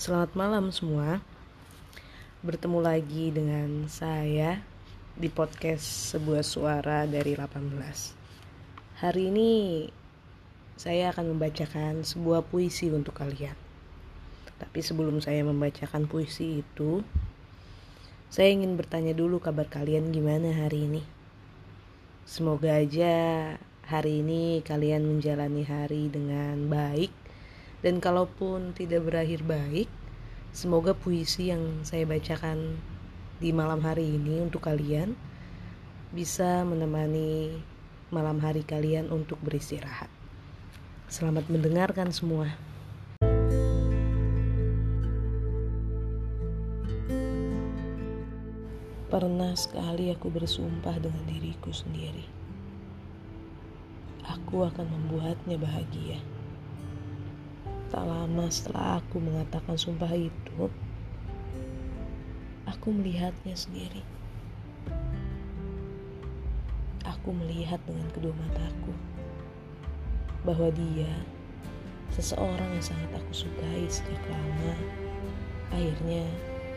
Selamat malam semua. Bertemu lagi dengan saya di podcast sebuah suara dari 18. Hari ini saya akan membacakan sebuah puisi untuk kalian. Tapi sebelum saya membacakan puisi itu, saya ingin bertanya dulu kabar kalian gimana hari ini. Semoga aja hari ini kalian menjalani hari dengan baik dan kalaupun tidak berakhir baik, semoga puisi yang saya bacakan di malam hari ini untuk kalian bisa menemani malam hari kalian untuk beristirahat. Selamat mendengarkan semua. Pernah sekali aku bersumpah dengan diriku sendiri. Aku akan membuatnya bahagia. Tak lama setelah aku mengatakan sumpah itu, aku melihatnya sendiri. Aku melihat dengan kedua mataku bahwa dia, seseorang yang sangat aku sukai sejak lama, akhirnya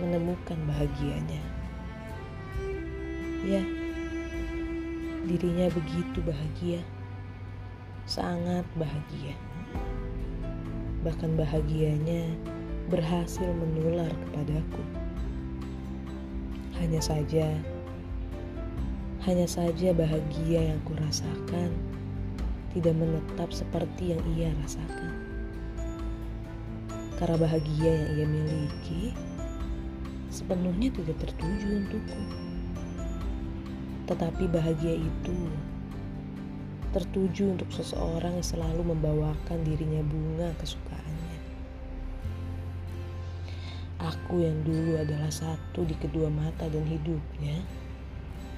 menemukan bahagianya. Ya, dirinya begitu bahagia, sangat bahagia bahkan bahagianya berhasil menular kepadaku. Hanya saja, hanya saja bahagia yang kurasakan tidak menetap seperti yang ia rasakan. Karena bahagia yang ia miliki sepenuhnya tidak tertuju untukku. Tetapi bahagia itu tertuju untuk seseorang yang selalu membawakan dirinya bunga kesukaannya. Aku yang dulu adalah satu di kedua mata dan hidupnya,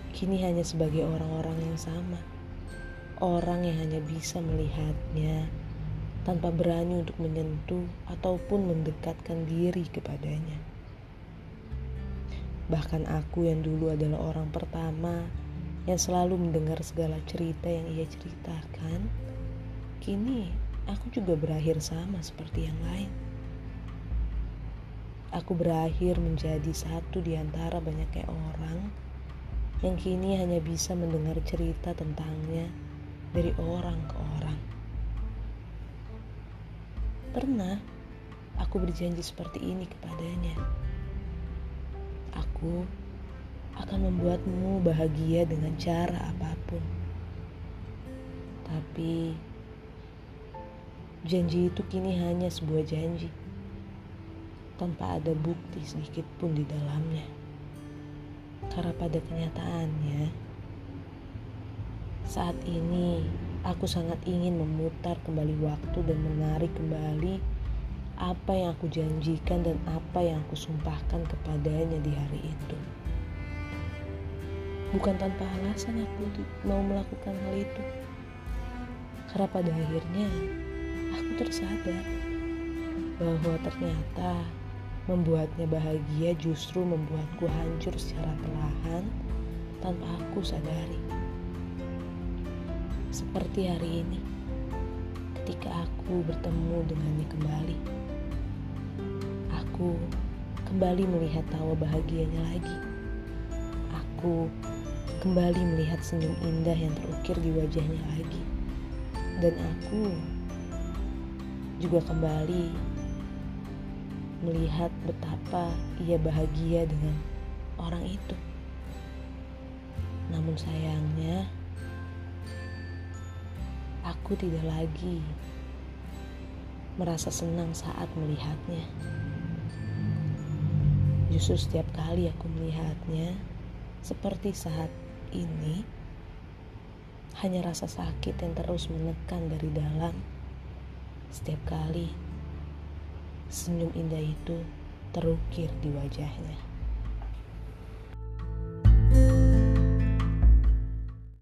kini hanya sebagai orang-orang yang sama. Orang yang hanya bisa melihatnya tanpa berani untuk menyentuh ataupun mendekatkan diri kepadanya. Bahkan aku yang dulu adalah orang pertama yang selalu mendengar segala cerita yang ia ceritakan, kini aku juga berakhir sama seperti yang lain. Aku berakhir menjadi satu di antara banyaknya orang yang kini hanya bisa mendengar cerita tentangnya dari orang ke orang. Pernah aku berjanji seperti ini kepadanya. Aku akan membuatmu bahagia dengan cara apa pun. Tapi janji itu kini hanya sebuah janji tanpa ada bukti sedikit pun di dalamnya. Karena pada kenyataannya saat ini aku sangat ingin memutar kembali waktu dan menarik kembali apa yang aku janjikan dan apa yang aku sumpahkan kepadanya di hari itu. Bukan tanpa alasan aku mau melakukan hal itu. Karena pada akhirnya aku tersadar bahwa ternyata membuatnya bahagia justru membuatku hancur secara perlahan tanpa aku sadari. Seperti hari ini, ketika aku bertemu dengannya kembali, aku kembali melihat tawa bahagianya lagi. Aku kembali melihat senyum indah yang terukir di wajahnya lagi. Dan aku juga kembali melihat betapa ia bahagia dengan orang itu. Namun sayangnya, aku tidak lagi merasa senang saat melihatnya. Justru setiap kali aku melihatnya, seperti saat ini hanya rasa sakit yang terus menekan dari dalam setiap kali senyum indah itu terukir di wajahnya.